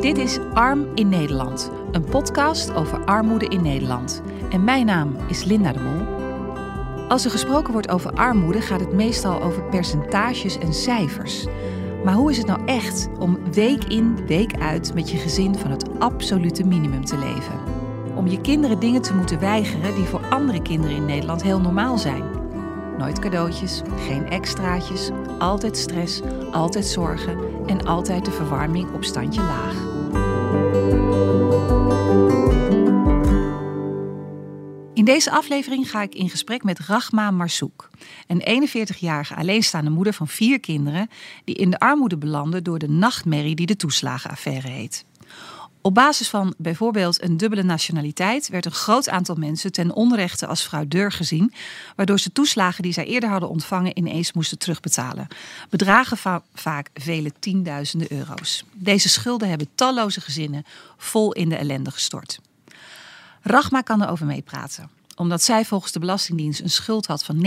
Dit is Arm in Nederland, een podcast over armoede in Nederland. En mijn naam is Linda de Mol. Als er gesproken wordt over armoede, gaat het meestal over percentages en cijfers. Maar hoe is het nou echt om week in, week uit met je gezin van het absolute minimum te leven? Om je kinderen dingen te moeten weigeren die voor andere kinderen in Nederland heel normaal zijn. Nooit cadeautjes, geen extraatjes, altijd stress, altijd zorgen en altijd de verwarming op standje laag. In deze aflevering ga ik in gesprek met Rachma Marsouk, een 41-jarige alleenstaande moeder van vier kinderen die in de armoede belanden door de nachtmerrie die de toeslagenaffaire heet. Op basis van bijvoorbeeld een dubbele nationaliteit werd een groot aantal mensen ten onrechte als fraudeur gezien, waardoor ze toeslagen die zij eerder hadden ontvangen ineens moesten terugbetalen. Bedragen va vaak vele tienduizenden euro's. Deze schulden hebben talloze gezinnen vol in de ellende gestort. Rachma kan erover meepraten. Omdat zij volgens de Belastingdienst een schuld had van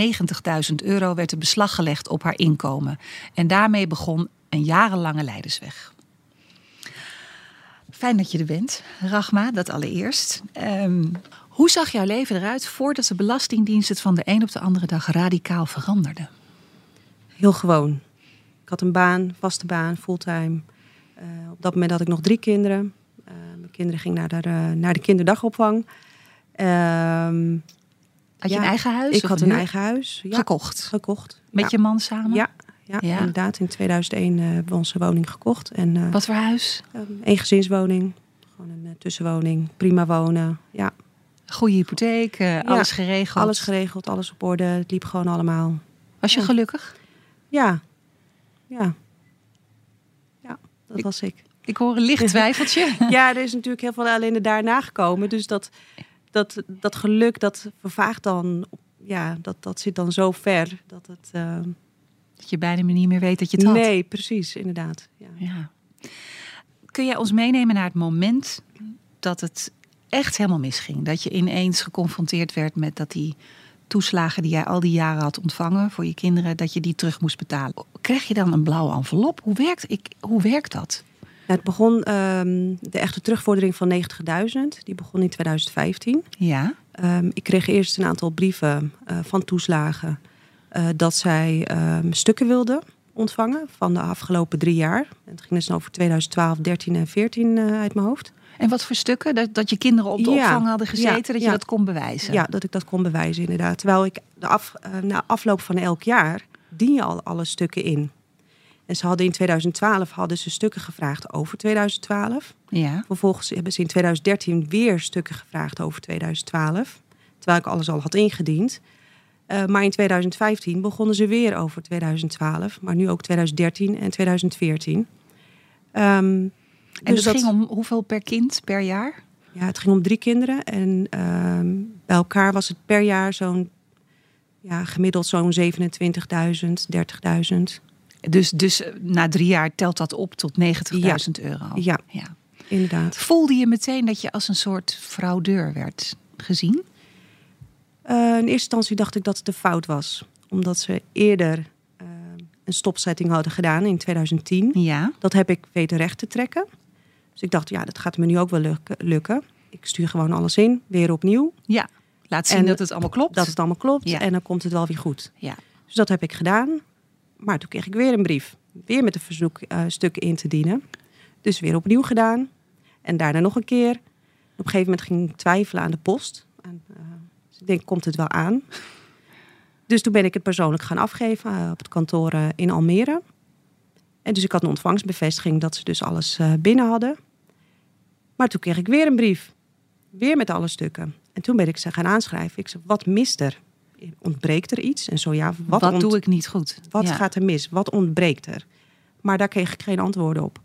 90.000 euro, werd er beslag gelegd op haar inkomen. En daarmee begon een jarenlange leidersweg. Fijn dat je er bent, Rachma, dat allereerst. Um, hoe zag jouw leven eruit voordat de Belastingdienst het van de een op de andere dag radicaal veranderde? Heel gewoon. Ik had een baan, vaste baan, fulltime. Uh, op dat moment had ik nog drie kinderen. Uh, mijn kinderen gingen naar de, uh, naar de kinderdagopvang. had je ja, een eigen huis? Ik had een eigen huis. Ja, gekocht? Gekocht. Met ja. je man samen? Ja, ja, ja, inderdaad. In 2001 uh, hebben we onze woning gekocht. En, uh, Wat voor huis? Um, een gezinswoning. Gewoon een uh, tussenwoning. Prima wonen. Ja. Goede hypotheek. Ja, alles geregeld. Alles geregeld. Alles op orde. Het liep gewoon allemaal. Was je ja. gelukkig? Ja. Ja. Ja, dat ik, was ik. Ik hoor een licht twijfeltje. ja, er is natuurlijk heel veel ellende daarna gekomen. Dus dat, dat, dat geluk, dat vervaagt dan. Ja, dat, dat zit dan zo ver dat het. Dat je bijna niet meer weet dat je het had. Nee, precies, inderdaad. Ja. ja. Kun jij ons meenemen naar het moment dat het echt helemaal misging? Dat je ineens geconfronteerd werd met dat die toeslagen die jij al die jaren had ontvangen voor je kinderen, dat je die terug moest betalen. Krijg je dan een blauwe envelop? Hoe werkt, ik, hoe werkt dat? Het begon, um, de echte terugvordering van 90.000, die begon in 2015. Ja. Um, ik kreeg eerst een aantal brieven uh, van toeslagen. Uh, dat zij um, stukken wilden ontvangen van de afgelopen drie jaar. Het ging dus over 2012, 13 en 14 uh, uit mijn hoofd. En wat voor stukken? Dat, dat je kinderen op de ja, opvang hadden gezeten, ja, dat je ja. dat kon bewijzen? Ja, dat ik dat kon bewijzen inderdaad. Terwijl ik de af, uh, na afloop van elk jaar dien je al alle stukken in. En ze hadden in 2012 hadden ze stukken gevraagd over 2012. Ja. Vervolgens hebben ze in 2013 weer stukken gevraagd over 2012. Terwijl ik alles al had ingediend. Uh, maar in 2015 begonnen ze weer over 2012, maar nu ook 2013 en 2014. Um, en dus het ging om hoeveel per kind per jaar? Ja, het ging om drie kinderen. En um, bij elkaar was het per jaar zo'n ja, gemiddeld zo'n 27.000, 30.000. Dus, dus na drie jaar telt dat op tot 90.000 ja. euro? Ja, ja, inderdaad. Voelde je meteen dat je als een soort fraudeur werd gezien? Uh, in eerste instantie dacht ik dat het een fout was. Omdat ze eerder uh, een stopzetting hadden gedaan in 2010. Ja. Dat heb ik weten recht te trekken. Dus ik dacht, ja, dat gaat me nu ook wel lukken. Ik stuur gewoon alles in, weer opnieuw. Ja, laat zien en dat het allemaal klopt. Dat het allemaal klopt ja. en dan komt het wel weer goed. Ja. Dus dat heb ik gedaan. Maar toen kreeg ik weer een brief. Weer met een verzoek uh, stukken in te dienen. Dus weer opnieuw gedaan. En daarna nog een keer. Op een gegeven moment ging ik twijfelen aan de post. Dus ik denk, komt het wel aan? Dus toen ben ik het persoonlijk gaan afgeven uh, op het kantoor uh, in Almere. En dus ik had een ontvangstbevestiging dat ze dus alles uh, binnen hadden. Maar toen kreeg ik weer een brief. Weer met alle stukken. En toen ben ik ze gaan aanschrijven. Ik zei, wat mist er? Ontbreekt er iets? En zo ja, wat, wat doe ik niet goed? Wat ja. gaat er mis? Wat ontbreekt er? Maar daar kreeg ik geen antwoorden op.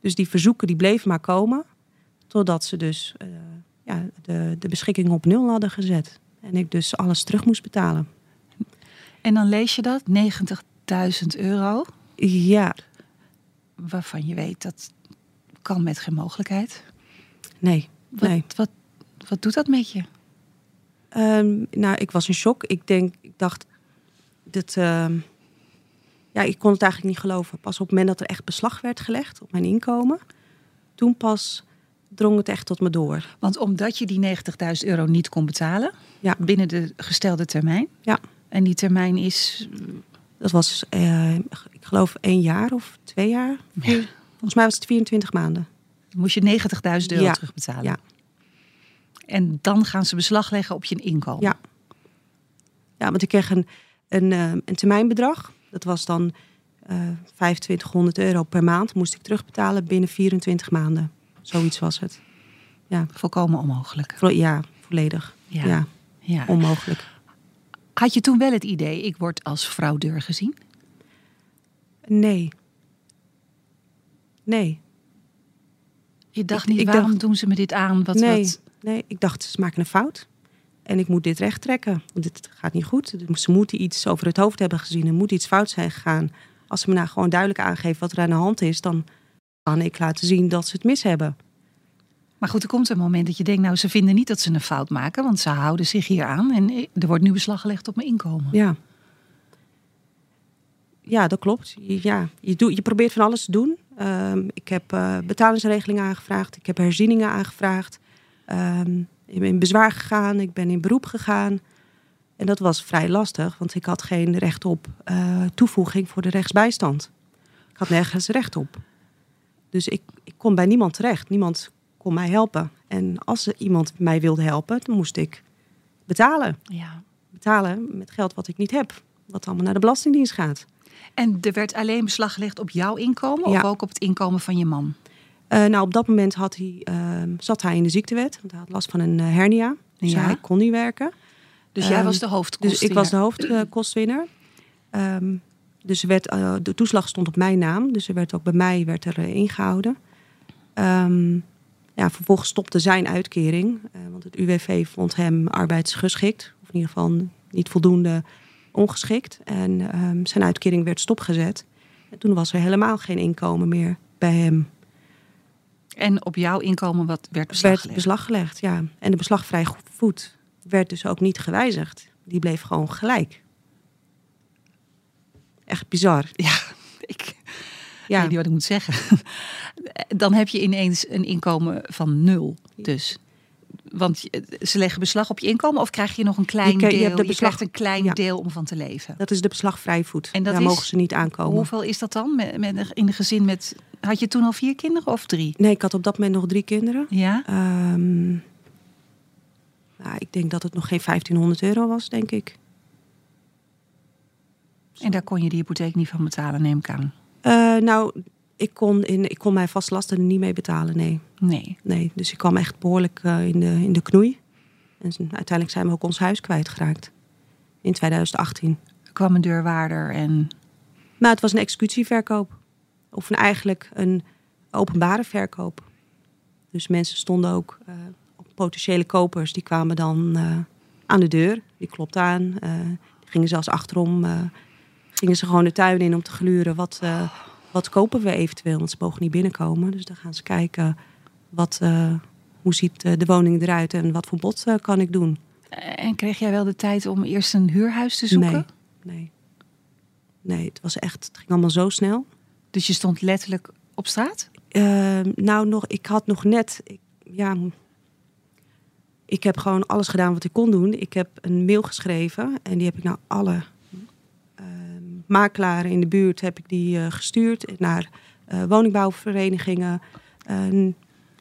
Dus die verzoeken die bleven maar komen. Totdat ze dus uh, ja, de, de beschikking op nul hadden gezet. En ik dus alles terug moest betalen. En dan lees je dat, 90.000 euro. Ja. Waarvan je weet dat kan met geen mogelijkheid. Nee. Wat, nee. wat, wat doet dat met je? Um, nou, ik was in shock. Ik denk, ik dacht, dit, uh, ja, ik kon het eigenlijk niet geloven. Pas op het moment dat er echt beslag werd gelegd op mijn inkomen, toen pas drong het echt tot me door. Want omdat je die 90.000 euro niet kon betalen Ja. binnen de gestelde termijn. Ja. En die termijn is, Dat was, eh, ik geloof, één jaar of twee jaar. Ja. Volgens mij was het 24 maanden. moest je 90.000 euro Ja. terugbetalen. Ja. En dan gaan ze beslag leggen op je inkomen. Ja. Ja, want ik kreeg een, een, eh, een termijnbedrag. Dat was dan eh 2500 euro per maand. Moest ik terugbetalen binnen 24 maanden. Zoiets was het. Volkomen onmogelijk. Vo- Ja, volledig. Ja. Ja, Ja. onmogelijk. Had je toen wel het idee, ik word als fraudeur gezien? Nee. Nee. Je dacht Ik- niet, ik waarom dacht- doen ze me dit aan? Wat, nee, wat... nee, ik dacht, ze maken een fout. En ik moet dit recht trekken. Want dit gaat niet goed. Ze moeten iets over het hoofd hebben gezien. Er moet iets fout zijn gegaan. Als ze me nou gewoon duidelijk aangeven wat er aan de hand is... dan kan ik laten zien dat ze het mis hebben. Maar goed, er komt een moment dat je denkt, nou, ze vinden niet dat ze een fout maken, want ze houden zich hier aan en er wordt nu beslag gelegd op mijn inkomen. Ja. Ja, dat klopt. Je- Ja, je, doet, je probeert van alles te doen. Ehm, ik heb betalingsregelingen aangevraagd. Ik heb herzieningen aangevraagd. Ehm, ik ben in bezwaar gegaan. Ik ben in beroep gegaan. En dat was vrij lastig, want ik had geen recht op eh, toevoeging voor de rechtsbijstand. Ik had nergens recht op. Dus ik, ik kon bij niemand terecht. Niemand kon mij helpen. En als er iemand mij wilde helpen, dan moest ik betalen Ja. betalen met geld wat ik niet heb. Wat allemaal naar de Belastingdienst gaat. En er werd alleen beslag gelegd op jouw inkomen Ja. of ook op het inkomen van je man? Eh, nou, op dat moment had hij, ehm, zat hij in de ziektewet. Want hij had last van een eh, hernia. Dus Ja. hij kon niet werken. Dus jij Ehm, was de hoofdkost. Dus ik was de hoofdkostwinner. Ehm, dus er werd, eh, de toeslag stond op mijn naam. Dus er werd ook bij mij werd er, eh, ingehouden. Ehm, ja, vervolgens stopte zijn uitkering. eh, want het UWV vond hem arbeidsgeschikt. Of in ieder geval niet voldoende ongeschikt. En ehm, zijn uitkering werd stopgezet. En toen was er helemaal geen inkomen meer bij hem. En op jouw inkomen wat werd beslag werd gelegd? beslag gelegd, ja. En de beslagvrij voet werd dus ook niet gewijzigd. Die bleef gewoon gelijk. Echt bizar. Ja, ik Ja, weet niet wat ik moet zeggen. Dan heb je ineens een inkomen van nul. Dus. Want ze leggen beslag op je inkomen of krijg je nog een klein Je deel? je de je beslag- krijgt een klein ja. deel om van te leven. dat is de beslagvrij voet. En dat Daar is- mogen ze niet aankomen. Hoeveel is dat dan met, met, in een gezin met... Had je toen al vier kinderen of drie? Nee, ik had op dat moment nog drie kinderen. Ja? Ehm, nou, ik denk dat het nog geen 1500 euro was, denk ik. En daar kon je de hypotheek niet van betalen, neem ik aan. Eh, nou, ik kon, in, ik kon mijn vastlasten niet mee betalen, nee. Nee. nee. Dus ik kwam echt behoorlijk eh, in, de, in de knoei. En uiteindelijk zijn we ook ons huis kwijtgeraakt. In 2018. Er kwam een deurwaarder en... Maar het was een executieverkoop. Of een, eigenlijk een openbare verkoop. Dus mensen stonden ook, eh, potentiële kopers, die kwamen dan aan de deur. Die klopten aan. die gingen zelfs achterom, gingen ze gewoon de tuin in om te gluren. Wat, eh, wat kopen we eventueel? Want ze mogen niet binnenkomen. Dus dan gaan ze kijken, wat, eh, hoe ziet eh, de woning eruit en wat voor bod kan ik doen? En kreeg jij wel de tijd om eerst een huurhuis te zoeken? Nee, nee. Nee, het was echt, het ging allemaal zo snel. Dus je stond letterlijk op straat? Ehm, nou, nog, ik had nog net. Ik, ja, ik heb gewoon alles gedaan wat ik kon doen. Ik heb een mail geschreven en die heb ik naar alle makelaren in de buurt heb ik die eh, gestuurd naar eh, woningbouwverenigingen. En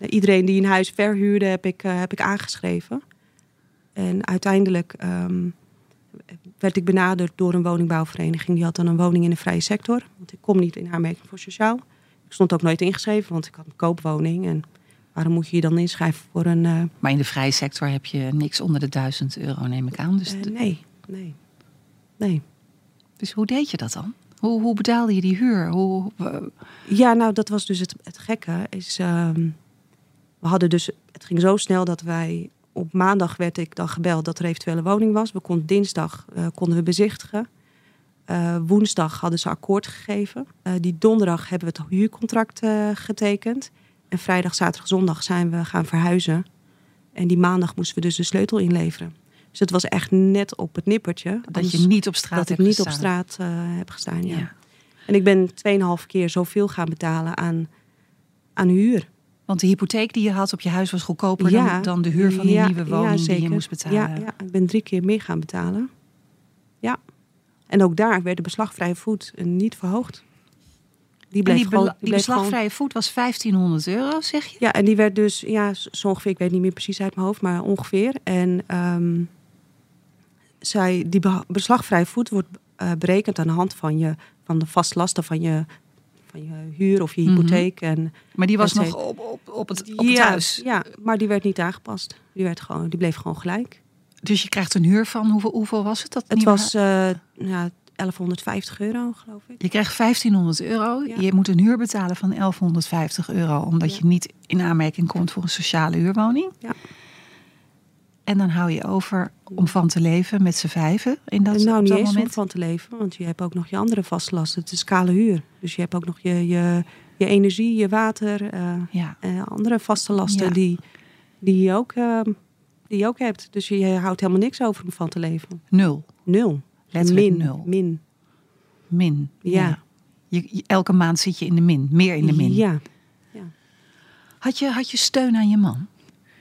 iedereen die een huis verhuurde heb ik, eh, heb ik aangeschreven. En uiteindelijk ehm, werd ik benaderd door een woningbouwvereniging. Die had dan een woning in de vrije sector. Want ik kom niet in aanmerking voor sociaal. Ik stond ook nooit ingeschreven, want ik had een koopwoning. En waarom moet je je dan inschrijven voor een... eh, Maar in de vrije sector heb je niks onder de 1000 euro, neem ik aan. Dus, eh, nee, nee, nee. Dus hoe deed je dat dan? Hoe, hoe betaalde je die huur? Hoe, Ja, nou, dat was dus het, het gekke. Is, ehm, we hadden dus, het ging zo snel dat wij op maandag werd ik dan gebeld dat er eventueel een woning was. We konden dinsdag eh, konden we bezichtigen. Eh, woensdag hadden ze akkoord gegeven. Eh, die donderdag hebben we het huurcontract getekend. En vrijdag, zaterdag, zondag zijn we gaan verhuizen. En die maandag moesten we dus de sleutel inleveren. Dus het was echt net op het nippertje. dat je niet op straat dat ik niet op gestaan. straat eh, heb gestaan. Ja. Ja. En ik ben 2,5 keer zoveel gaan betalen aan, aan huur. Want de hypotheek die je had op je huis was goedkoper dan, dan de huur van die ja, nieuwe woning die je moest betalen. Ja, ja, ik ben drie keer meer gaan betalen. Ja. En ook daar werd de beslagvrije voet eh, niet verhoogd. Die bleef die, gewoon, die bleef beslagvrije voet was 1500 euro, zeg je? Ja, en die werd dus, ja, zo ongeveer, ik weet niet meer precies uit mijn hoofd, maar ongeveer. En ehm, zij, die be- beslagvrije voet wordt eh, berekend aan de hand van, je, van de vastlasten van je, van je huur of je Mhm. hypotheek. En, Maar die was nog op, op, op, het, op het ja, huis. Ja, maar die werd niet aangepast. Die, werd gewoon, die bleef gewoon gelijk. Dus je krijgt een huur van, hoeveel, hoeveel was het? Dat Het was eh, ja, 1150 euro, geloof ik. Je krijgt 1500 euro. Ja. Je moet een huur betalen van 1150 euro, omdat Ja. je niet in aanmerking komt voor een sociale huurwoning. Ja. En dan hou je over om van te leven met z'n vijven in dat, nou, niet dat eens om van te leven, want je hebt ook nog je andere vastlasten. Het is kale huur. Dus je hebt ook nog je, je, je energie, je water, eh, Ja, en andere vaste lasten Ja. die, die, je ook, eh, die je ook hebt. Dus je houdt helemaal niks over om van te leven. nul. Nul. Letterlijk min, nul. Min. Min. Ja. Je, je- elke maand zit je in de min, meer in de min. Ja. Had, je, had je steun aan je man?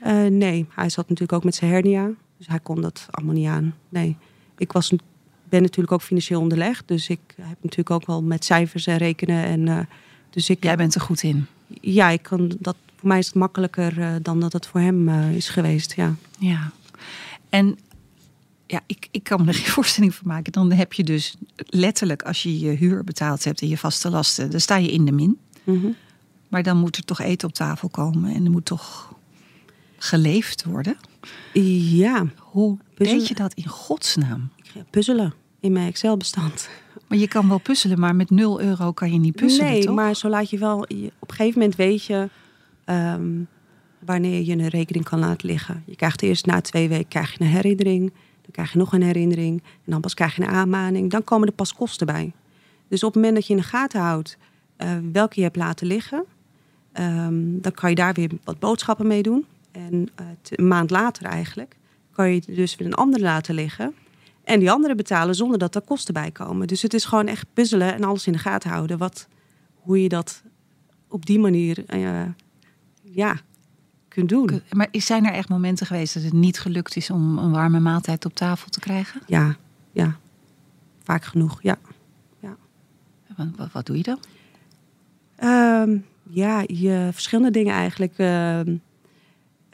Eh, nee, hij zat natuurlijk ook met zijn hernia. Dus hij kon dat allemaal niet aan. Nee. Ik was, ben natuurlijk ook financieel onderlegd. Dus ik heb natuurlijk ook wel met cijfers en rekenen. En, eh, dus ik, Jij bent er goed in. ja, ik kan dat, voor mij is het makkelijker eh, dan dat het voor hem is geweest. Ja. Ja. En ja, ik, ik kan me er geen voorstelling van maken. Dan heb je dus letterlijk, als je je huur betaald hebt en je vaste lasten, dan sta je in de min. Mhm. Maar dan moet er toch eten op tafel komen en er moet toch geleefd worden. ja, Hoe Puzzelen. deed je dat in godsnaam? puzzelen in mijn Excel-bestand. Maar je kan wel puzzelen, maar met 0 euro kan je niet puzzelen, nee, toch? maar zo laat je wel. op een gegeven moment weet je ehm, wanneer je een rekening kan laten liggen. Je krijgt eerst na twee weken krijg je een herinnering. Dan krijg je nog een herinnering. En dan pas krijg je een aanmaning. Dan komen er pas kosten bij. Dus op het moment dat je in de gaten houdt eh, welke je hebt laten liggen, ehm, dan kan je daar weer wat boodschappen mee doen. En eh, een maand later eigenlijk kan je dus weer een andere laten liggen. En die andere betalen zonder dat er kosten bij komen. Dus het is gewoon echt puzzelen en alles in de gaten houden. Wat, hoe je dat op die manier eh, ja, kunt doen. Maar zijn er echt momenten geweest dat het niet gelukt is om een warme maaltijd op tafel te krijgen? Ja, ja. Vaak genoeg, ja. Wat, wat, wat doe je dan? Ehm, ja, je, verschillende dingen eigenlijk. Ehm,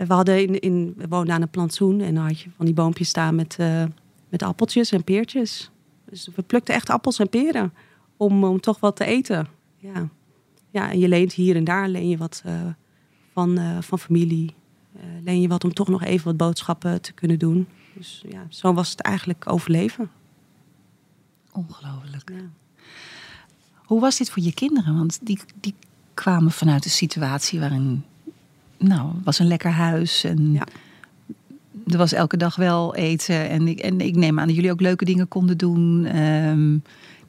we, hadden in, in, we woonden aan een plantsoen en dan had je van die boompjes staan met, eh, met appeltjes en peertjes. Dus we plukten echt appels en peren om, om toch wat te eten. Ja. ja, en je leent hier en daar leen je wat eh, van, eh, van familie. Leen je wat om toch nog even wat boodschappen te kunnen doen. Dus ja, zo was het eigenlijk overleven. Ongelooflijk. Ja. Hoe was dit voor je kinderen? Want die, die kwamen vanuit een situatie waarin, nou, het was een lekker huis en Ja. er was elke dag wel eten. En ik, en ik neem aan dat jullie ook leuke dingen konden doen. Ehm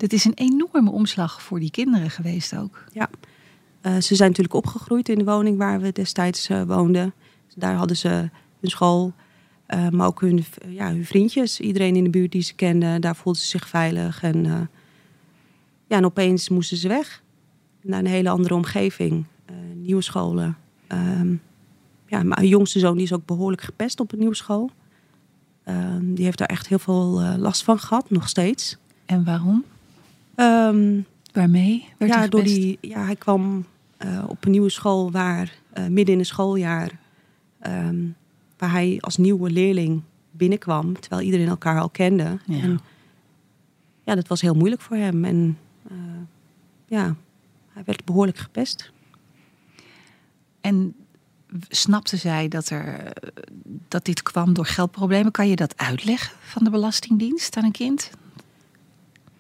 dit is een enorme omslag voor die kinderen geweest ook. Eh, ze zijn natuurlijk opgegroeid in de woning waar we destijds eh, woonden. Daar hadden ze hun school, eh, maar ook hun, ja, hun vriendjes. Iedereen in de buurt die ze kenden, daar voelden ze zich veilig. En, ja, en opeens moesten ze weg naar een hele andere omgeving. Nieuwe scholen. Ehm, ja, mijn jongste zoon die is ook behoorlijk gepest op een nieuwe school. Ehm, die heeft daar echt heel veel eh, last van gehad, nog steeds. En waarom? Ehm, Waarmee? Werd ja, hij door die, ja, hij kwam eh, op een nieuwe school waar eh, midden in het schooljaar, waar hij als nieuwe leerling binnenkwam, terwijl iedereen elkaar al kende. Ja. En ja, dat was heel moeilijk voor hem. En ja, hij werd behoorlijk gepest. En snapte zij dat, er, dat dit kwam door geldproblemen? Kan je dat uitleggen van de Belastingdienst aan een kind?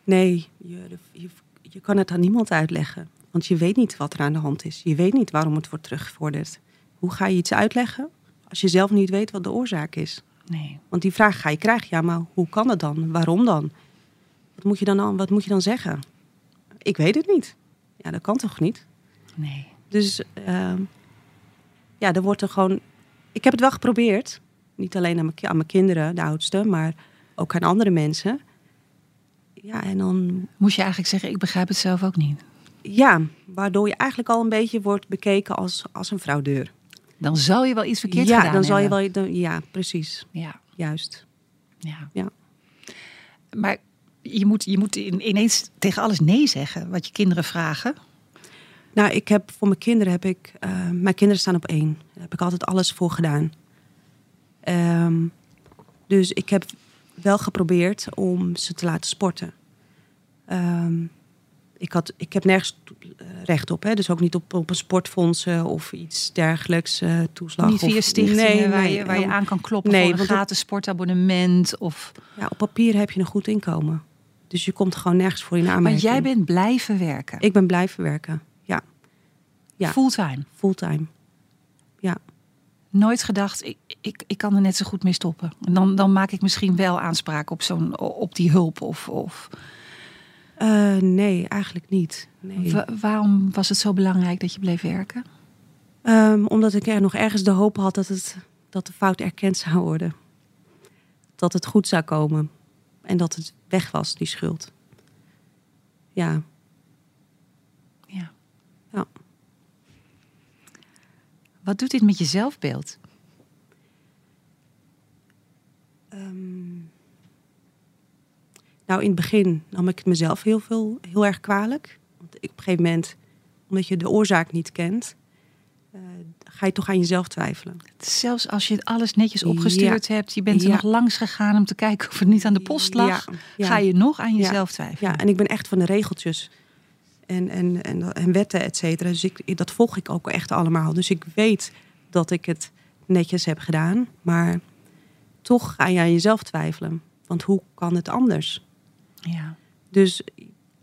Nee, je, je, je kan het aan niemand uitleggen. Want je weet niet wat er aan de hand is. Je weet niet waarom het wordt teruggevorderd. Hoe ga je iets uitleggen als je zelf niet weet wat de oorzaak is? Nee. Want die vraag ga je krijgen. Ja, maar hoe kan het dan? Waarom dan? Wat moet je dan, wat moet je dan zeggen? Ik weet het niet. Ja, dat kan toch niet? Nee. Dus ehm, ja, er wordt er gewoon... Ik heb het wel geprobeerd. Niet alleen aan mijn, ki- aan mijn kinderen, de oudste, maar ook aan andere mensen. Ja, en dan Moest je eigenlijk zeggen, ik begrijp het zelf ook niet. Ja, waardoor je eigenlijk al een beetje wordt bekeken als, als een fraudeur. Dan zal je wel iets verkeerd ja, gedaan dan zal je wel. dan- Ja, precies. Ja, Juist. ja. Ja. Maar je moet, je moet in- ineens tegen alles nee zeggen wat je kinderen vragen. Nou, ik heb voor mijn kinderen heb ik. eh, mijn kinderen staan op één. Daar heb ik altijd alles voor gedaan. Ehm, dus ik heb wel geprobeerd om ze te laten sporten. Ehm, ik, had, ik heb nergens eh, recht op, hè? dus ook niet op, op een sportfondsen of iets dergelijks, eh, toeslag. niet via of, stichtingen Nee, waar, nee. je, waar je aan kan kloppen nee, voor een gratis sportabonnement. Of... Ja, op papier heb je een goed inkomen. Dus je komt gewoon nergens voor in Maar aanmerking. jij bent blijven werken. Ik ben blijven werken. Ja. Fulltime. fulltime. Ja. Nooit gedacht, ik, ik, ik kan er net zo goed mee stoppen. En dan, dan maak ik misschien wel aanspraak op, zo'n, op die hulp. Of, of... Eh, nee, eigenlijk niet. Nee. Wa- waarom was het zo belangrijk dat je bleef werken? Ehm, omdat ik er nog ergens de hoop had dat, het, dat de fout erkend zou worden. Dat het goed zou komen. En dat het weg was, die schuld. Ja. Ja. Ja. Wat doet dit met je zelfbeeld? Ehm, nou, in het begin nam ik het mezelf heel, veel, heel erg kwalijk. Want ik, op een gegeven moment, omdat je de oorzaak niet kent, eh, ga je toch aan jezelf twijfelen. Zelfs als je alles netjes opgestuurd hebt, je bent er Ja. nog langs gegaan om te kijken of het niet aan de post lag, Ja, ga je nog aan jezelf twijfelen. Ja, en ik ben echt van de regeltjes en, en, en, en wetten, et cetera. Dus ik, dat volg ik ook echt allemaal. Dus ik weet dat ik het netjes heb gedaan. Maar toch ga je aan jezelf twijfelen. Want hoe kan het anders? Ja. Dus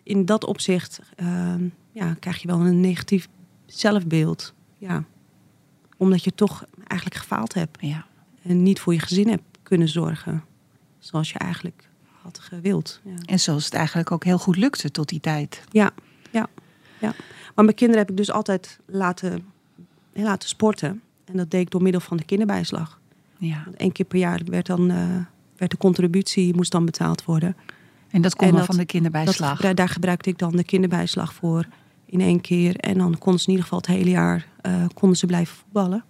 in dat opzicht ehm, ja, krijg je wel een negatief zelfbeeld. Ja. Omdat je toch eigenlijk gefaald hebt. ja. En niet voor je gezin hebt kunnen zorgen. Zoals je eigenlijk had gewild. Ja. En zoals het eigenlijk ook heel goed lukte tot die tijd. Ja, ja. Maar mijn kinderen heb ik dus altijd laten, laten sporten. En dat deed ik door middel van de kinderbijslag. Ja. Één keer per jaar werd, dan, eh, werd de contributie moest dan betaald worden. En dat komt dat- van de kinderbijslag. daar gebruikte ik dan de kinderbijslag voor in één keer. En dan konden ze in ieder geval het hele jaar eh, konden ze blijven voetballen.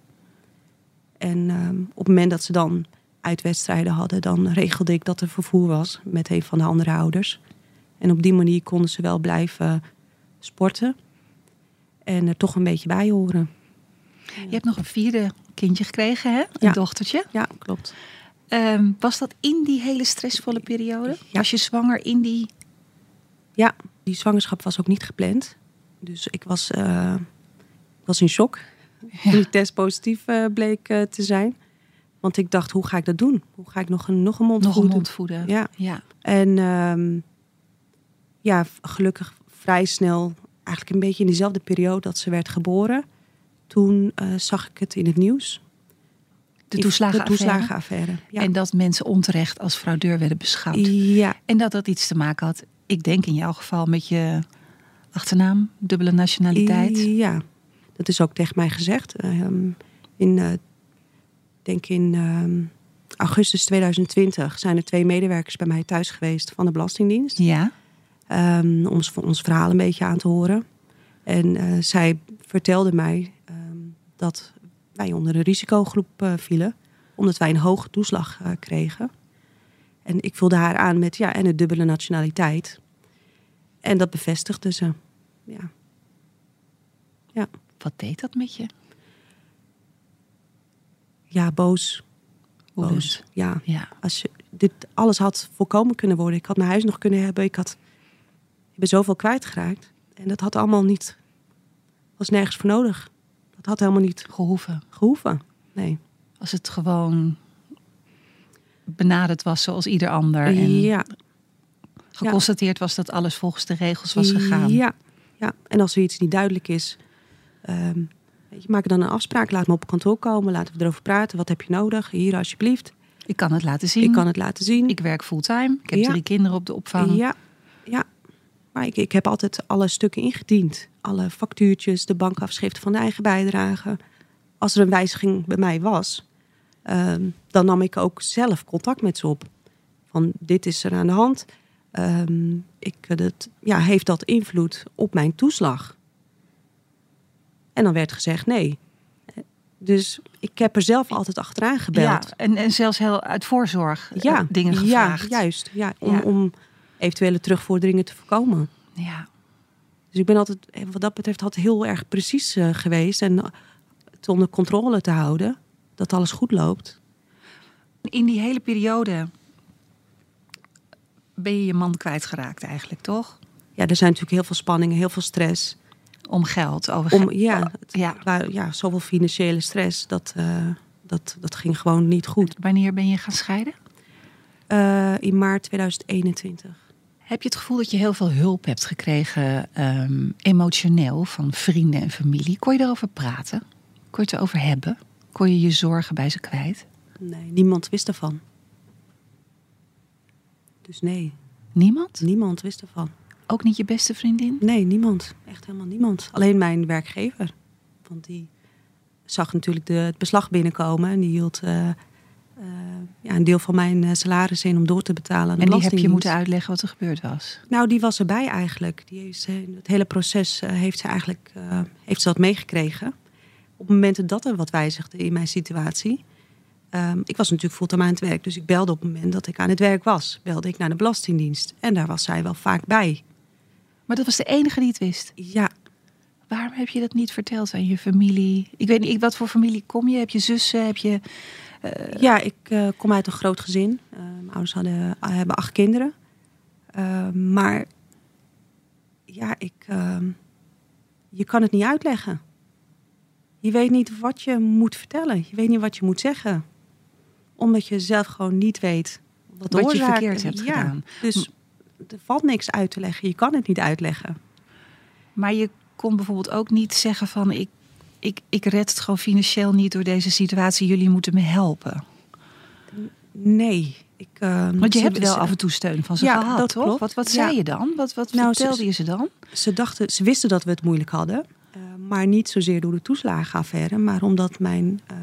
En ehm, op het moment dat ze dan uitwedstrijden hadden, dan regelde ik dat er vervoer was met een van de andere ouders. En op die manier konden ze wel blijven sporten. En er toch een beetje bij horen. Je hebt nog een vierde kindje gekregen, hè? Een Ja. dochtertje. Ja, klopt. Ehm, was dat in die hele stressvolle periode? Ja. Was je zwanger in die... Ja, die zwangerschap was ook niet gepland. Dus ik was, eh, was in shock toen die test positief eh, bleek eh, te zijn. Want ik dacht, hoe ga ik dat doen? Hoe ga ik nog een, nog een mond Nog een voeden? mond voeden. Ja. ja. En ehm, ja, gelukkig vrij snel, eigenlijk een beetje in dezelfde periode dat ze werd geboren. Toen eh, zag ik het in het nieuws. De toeslagenaffaire. De toeslagenaffaire. Ja. En dat mensen onterecht als fraudeur werden beschouwd. ja, En dat dat iets te maken had, ik denk in jouw geval, met je achternaam, dubbele nationaliteit. Ja, dat is ook tegen mij gezegd. Ehm, in, eh, denk in ehm, augustus 2020 zijn er twee medewerkers bij mij thuis geweest van de Belastingdienst. Ja. Ehm, om ons, ons verhaal een beetje aan te horen. En eh, zij vertelde mij ehm, dat wij onder een risicogroep eh, vielen. Omdat wij een hoge toeslag eh, kregen. En ik vulde haar aan met ja, en een dubbele nationaliteit. En dat bevestigde ze. Ja. Wat deed dat met je? Ja, boos. Boos. Ja, Ja. als je dit alles had voorkomen kunnen worden. Ik had mijn huis nog kunnen hebben. Ik had ben zoveel kwijtgeraakt. En dat had allemaal niet, was nergens voor nodig. Dat had helemaal niet Gehoeven. gehoeven. Nee. Als het gewoon benaderd was zoals ieder ander. En Ja, geconstateerd was dat alles volgens de regels was gegaan. Ja, ja. En als er iets niet duidelijk is, weet je, maak dan een afspraak. Laat me op kantoor komen. Laten we erover praten. Wat heb je nodig? Hier alsjeblieft. Ik kan het laten zien. Ik kan het laten zien. Ik werk fulltime. Ik heb Ja. drie kinderen op de opvang. Ja. Maar ik, ik heb altijd alle stukken ingediend. Alle factuurtjes, de bankafschriften van de eigen bijdrage. Als er een wijziging bij mij was, ehm, dan nam ik ook zelf contact met ze op. Van dit is er aan de hand. ehm, ik, eh, dat, ja, heeft dat invloed op mijn toeslag? En dan werd gezegd nee. Dus ik heb er zelf altijd achteraan gebeld. Ja, en, en zelfs heel uit voorzorg eh, Ja, dingen gevraagd. Ja, juist. Ja, om, Ja. om eventuele terugvorderingen te voorkomen. Ja. Dus ik ben altijd, wat dat betreft, altijd heel erg precies eh, geweest. En eh, het onder controle te houden. Dat alles goed loopt. In die hele periode ben je je man kwijtgeraakt eigenlijk, toch? Ja, er zijn natuurlijk heel veel spanningen, heel veel stress. Om geld. Over Om, ja, het, ja. waar- ja, zoveel financiële stress. Dat, eh, dat, dat ging gewoon niet goed. Wanneer ben je gaan scheiden? In maart 2021. Heb je het gevoel dat je heel veel hulp hebt gekregen, ehm, emotioneel, van vrienden en familie? Kon je erover praten? Kon je het erover hebben? Kon je je zorgen bij ze kwijt? Nee, niemand wist ervan. Dus nee, Niemand? niemand wist ervan. Ook niet je beste vriendin? Nee, niemand. Echt helemaal niemand. Alleen mijn werkgever. Want die zag natuurlijk de, het beslag binnenkomen. En die hield eh, ja, een deel van mijn eh, salaris in om door te betalen aan de En die heb je moeten uitleggen wat er gebeurd was. Nou, die was erbij eigenlijk. Die is, eh, het hele proces eh, heeft ze eigenlijk eh, heeft ze dat meegekregen. Op momenten dat er wat wijzigde in mijn situatie. Ehm, ik was natuurlijk fulltime aan het werk. Dus ik belde op het moment dat ik aan het werk was. Belde ik naar de Belastingdienst. En daar was zij wel vaak bij. Maar dat was de enige die het wist. Ja, Waarom heb je dat niet verteld aan je familie? Ik weet niet, wat voor familie kom je? Heb je zussen? Heb je... Ja, ik eh, kom uit een groot gezin. Eh, mijn ouders hadden, hebben acht kinderen. Eh, maar ja, ik, ehm, je kan het niet uitleggen. Je weet niet wat je moet vertellen. Je weet niet wat je moet zeggen. Omdat je zelf gewoon niet weet wat, Wat je verkeerd hebt Ja, gedaan. Dus er valt niks uit te leggen. Je kan het niet uitleggen. Maar je kon bijvoorbeeld ook niet zeggen van... Ik, ik, ik red het gewoon financieel niet door deze situatie. Jullie moeten me helpen. Nee. Ik, ehm, Want je ze- hebt wel ze- af en toe steun van ze Ja, gehad, dat toch? klopt. Wat, wat Ja. zei je dan? Wat, wat Nou, ze- vertelde je ze dan? Ze, dachten, ze wisten dat we het moeilijk hadden. eh, maar niet zozeer door de toeslagenaffaire. Maar omdat mijn eh,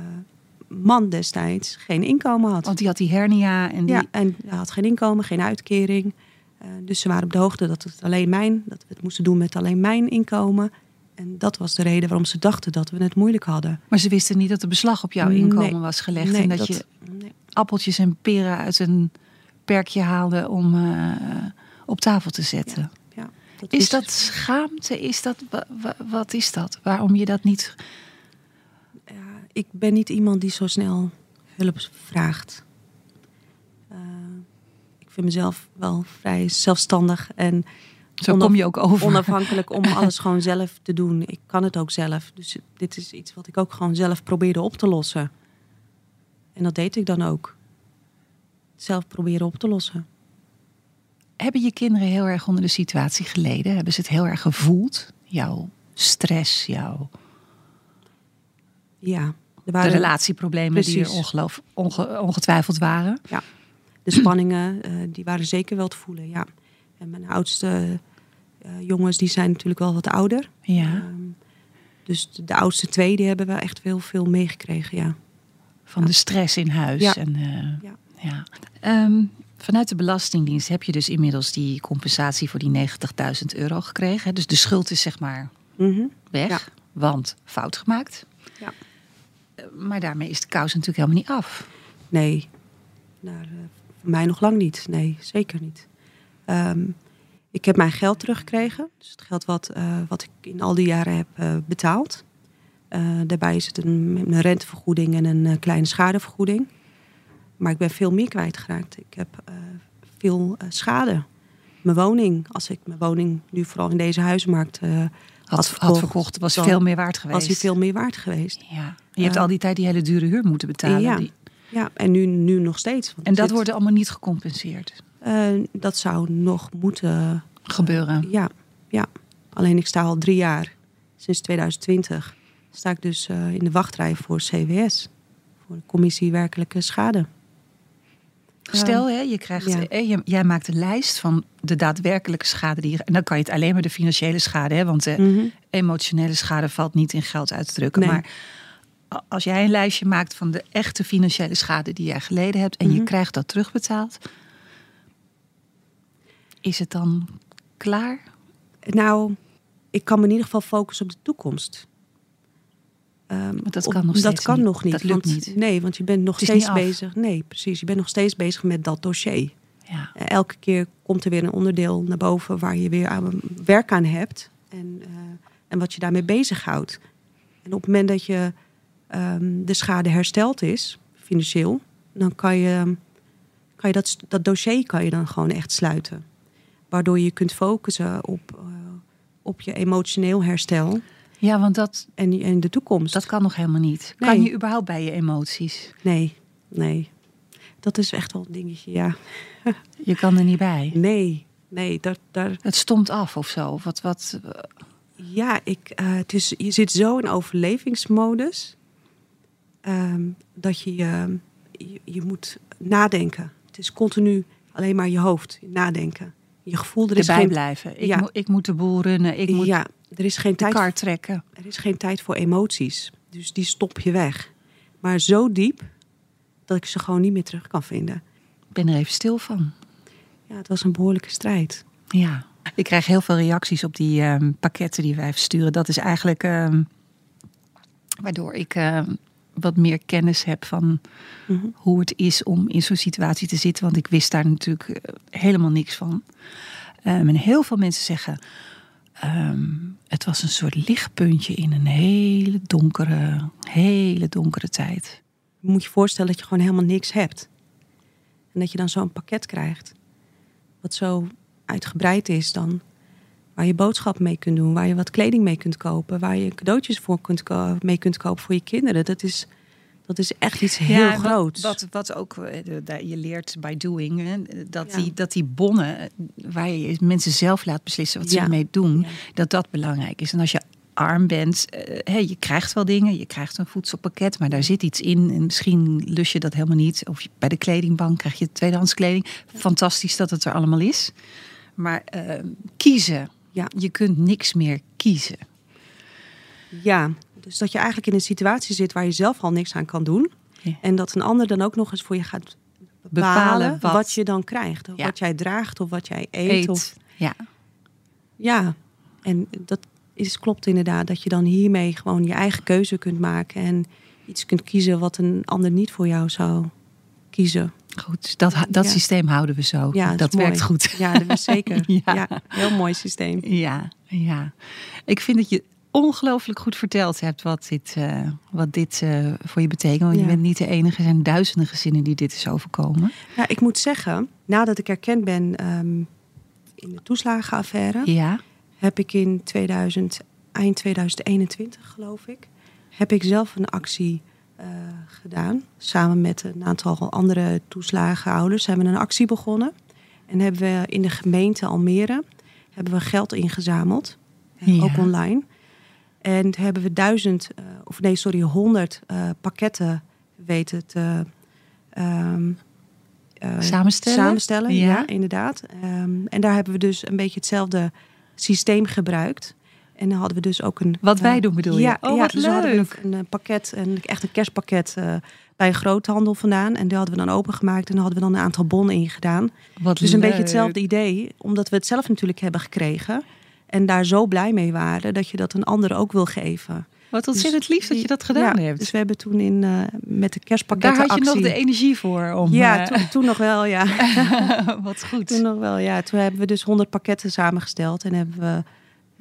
man destijds geen inkomen had. Want die had die hernia en die... Ja, en hij had geen inkomen, geen uitkering. Eh, dus ze waren op de hoogte dat, het alleen mijn, dat we het moesten doen met alleen mijn inkomen. En dat was de reden waarom ze dachten dat we het moeilijk hadden. Maar ze wisten niet dat er beslag op jouw Nee. inkomen was gelegd. Nee, en dat, je nee. appeltjes en peren uit een perkje haalde om eh, op tafel te zetten. Ja, dat Is dat schaamte? Is dat, wa- wa- wat is dat? Waarom je dat niet... Ja, ik ben niet iemand die zo snel hulp vraagt. Eh, ik vind mezelf wel vrij zelfstandig en Zo kom je ook over. onafhankelijk om alles gewoon zelf te doen. Ik kan het ook zelf. Dus dit is iets wat ik ook gewoon zelf probeerde op te lossen. En dat deed ik dan ook. Zelf proberen op te lossen. Hebben je kinderen heel erg onder de situatie geleden? Hebben ze het heel erg gevoeld? Jouw stress, jouw Ja, er de waren relatieproblemen die er ongeloof, onge- ongetwijfeld waren. de spanningen, eh, die waren zeker wel te voelen. Ja. En mijn oudste eh, jongens, die zijn natuurlijk wel wat ouder. Ja. Ehm, dus de, de oudste twee, die hebben we echt heel veel meegekregen. Ja. Van de stress in huis. Ja. En, eh, Ja. ja. Ehm, vanuit de Belastingdienst heb je dus inmiddels die compensatie voor die 90.000 euro gekregen. hè? Dus de schuld is zeg maar Mhm. weg, want fout gemaakt. Ja. Eh, Maar daarmee is de kous natuurlijk helemaal niet af. Nee, nou, voor mij nog lang niet. Nee, zeker niet. Ehm, ik heb mijn geld teruggekregen. Dus het geld wat, eh, wat ik in al die jaren heb eh, betaald. Eh, daarbij is het een, een rentevergoeding en een kleine schadevergoeding. Maar ik ben veel meer kwijtgeraakt. Ik heb veel schade. Mijn woning, als ik mijn woning nu vooral in deze huizenmarkt Had, had, had verkocht, was veel meer waard geweest. was die veel meer waard geweest. Ja. Je hebt al die tijd die hele dure huur moeten betalen. ja. Die- Ja, en nu, nu nog steeds. En dat wordt allemaal niet gecompenseerd. Eh, dat zou nog moeten Gebeuren. Ja, ja. Alleen ik sta al drie jaar, sinds 2020, sta ik dus eh, in de wachtrij voor CWS. Voor de commissie werkelijke schade. Stel, hè, je krijgt, Ja. eh, jij maakt een lijst van de daadwerkelijke schade die je. En dan kan je het alleen maar de financiële schade, hè, want de Mhm. emotionele schade valt niet in geld uit te drukken. Nee. Maar als jij een lijstje maakt van de echte financiële schade die jij geleden hebt en je Mhm. krijgt dat terugbetaald, is het dan klaar? Nou, ik kan me in ieder geval focussen op de toekomst. Um, maar dat kan nog dat kan niet. nog niet. Dat lukt want, niet. Nee, want je bent nog steeds bezig. Nee, precies. Je bent nog steeds bezig met dat dossier. Ja. Eh, elke keer komt er weer een onderdeel naar boven waar je weer aan werk aan hebt. En, eh, en wat je daarmee bezighoudt. En op het moment dat je ehm, de schade hersteld is, financieel, dan kan je, kan je dat, dat dossier kan je dan gewoon echt sluiten. Waardoor je kunt focussen op, eh, op je emotioneel herstel ja, want dat, en, en de toekomst. dat kan nog helemaal niet. Nee. Kan je überhaupt bij je emoties? Nee, nee. Dat is echt wel een dingetje, ja. Je kan er niet bij. Nee, nee, daar, daar, Het stomt af of zo. Wat, wat, Ja, ik, eh, het is, je zit zo in overlevingsmodus ehm, dat je, je, je, je moet nadenken. Het is continu alleen maar je hoofd, nadenken. Je gevoel, er is erbij geen, blijven. Ik, Ja. moet, ik moet de boel runnen. Ik moet ja, er is geen tijd. kar trekken. Er is geen tijd voor emoties, dus die stop je weg. Maar zo diep dat ik ze gewoon niet meer terug kan vinden. Ik ben er even stil van. Ja, het was een behoorlijke strijd. Ja. Ik krijg heel veel reacties op die ehm, pakketten die wij versturen. Dat is eigenlijk ehm, waardoor ik ehm, wat meer kennis heb van Mhm. hoe het is om in zo'n situatie te zitten. Want ik wist daar natuurlijk eh, helemaal niks van. Ehm, en heel veel mensen zeggen. ehm, het was een soort lichtpuntje in een hele donkere, hele donkere tijd. Je moet je voorstellen dat je gewoon helemaal niks hebt. En dat je dan zo'n pakket krijgt. Wat zo uitgebreid is dan. Waar je boodschap mee kunt doen. Waar je wat kleding mee kunt kopen. Waar je cadeautjes voor kunt mee kunt kopen voor je kinderen. Dat is, dat is echt iets heel wat- groots. Wat, wat, ook, eh, je leert by doing, hè, dat, Ja. die, dat die bonnen, eh, waar je mensen zelf laat beslissen wat ze Ja. ermee doen, Ja. dat dat belangrijk is. En als je arm bent, eh, hè, je krijgt wel dingen, je krijgt een voedselpakket, maar daar zit iets in en misschien lus je dat helemaal niet. Of je- bij de kledingbank krijg je tweedehands kleding. Fantastisch dat het er allemaal is. Maar eh, kiezen, Ja. je kunt niks meer kiezen. Ja, dus dat je eigenlijk in een situatie zit waar je zelf al niks aan kan doen. Ja. En dat een ander dan ook nog eens voor je gaat bepalen, Bepalen wat, wat- je dan krijgt. Of Ja. wat jij draagt of wat jij eet. Eet. Of, Ja. ja, en dat is, klopt inderdaad. Dat je dan hiermee gewoon je eigen keuze kunt maken. En iets kunt kiezen wat een ander niet voor jou zou kiezen. Goed, dat, dat Ja. systeem houden we zo. Ja, dat werkt goed. Ja, dat is zeker. Ja. ja. heel mooi systeem. Ja, ja. Ik vind dat je ongelooflijk goed verteld hebt wat dit, eh, wat dit eh, voor je betekent. Want je bent niet de enige. Er zijn duizenden gezinnen die dit is overkomen. Ja, ik moet zeggen, nadat ik erkend ben ehm, in de toeslagenaffaire... Ja, heb ik in 2000, eind 2021 geloof ik, heb ik zelf een actie eh, gedaan. Samen met een aantal andere toeslagenhouders hebben we een actie begonnen. En hebben we in de gemeente Almere hebben we geld ingezameld, Ja. ook online. En hebben we duizend, eh, of nee, sorry, honderd eh, pakketten weten te ehm, eh, Samenstellen? Samenstellen, Ja. ja, inderdaad. Ehm, en daar hebben we dus een beetje hetzelfde systeem gebruikt. En dan hadden we dus ook een... Wat wij eh, doen bedoel je? Ja, Oh, ja, wat dus dan hadden we leuk. een, een pakket, een, echt een kerstpakket eh, bij een groothandel vandaan. En die hadden we dan opengemaakt en dan hadden we dan een aantal bonnen in gedaan. wat Dus een beetje leuk. hetzelfde idee, omdat we het zelf natuurlijk hebben gekregen. En daar zo blij mee waren dat je dat een ander ook wil geven. Wat ontzettend lief dat je dat gedaan Ja, hebt. Dus we hebben toen in, eh, met de Daar kerstpakkettenactie... had je nog de energie voor. Om, Ja, toen, toen nog wel, ja. wat goed. Toen nog wel, ja. Toen hebben we dus 100 pakketten samengesteld en hebben we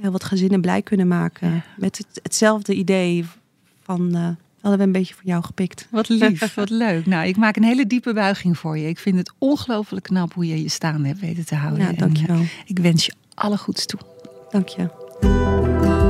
heel wat gezinnen blij kunnen maken. Met het, hetzelfde idee van, eh, hadden we een beetje van jou gepikt. Wat lief, wat leuk. Nou, ik maak een hele diepe buiging voor je. Ik vind het ongelooflijk knap hoe je je staan hebt weten te houden. Ja, En, dankjewel. eh, ik wens je alle goeds toe. Dank je.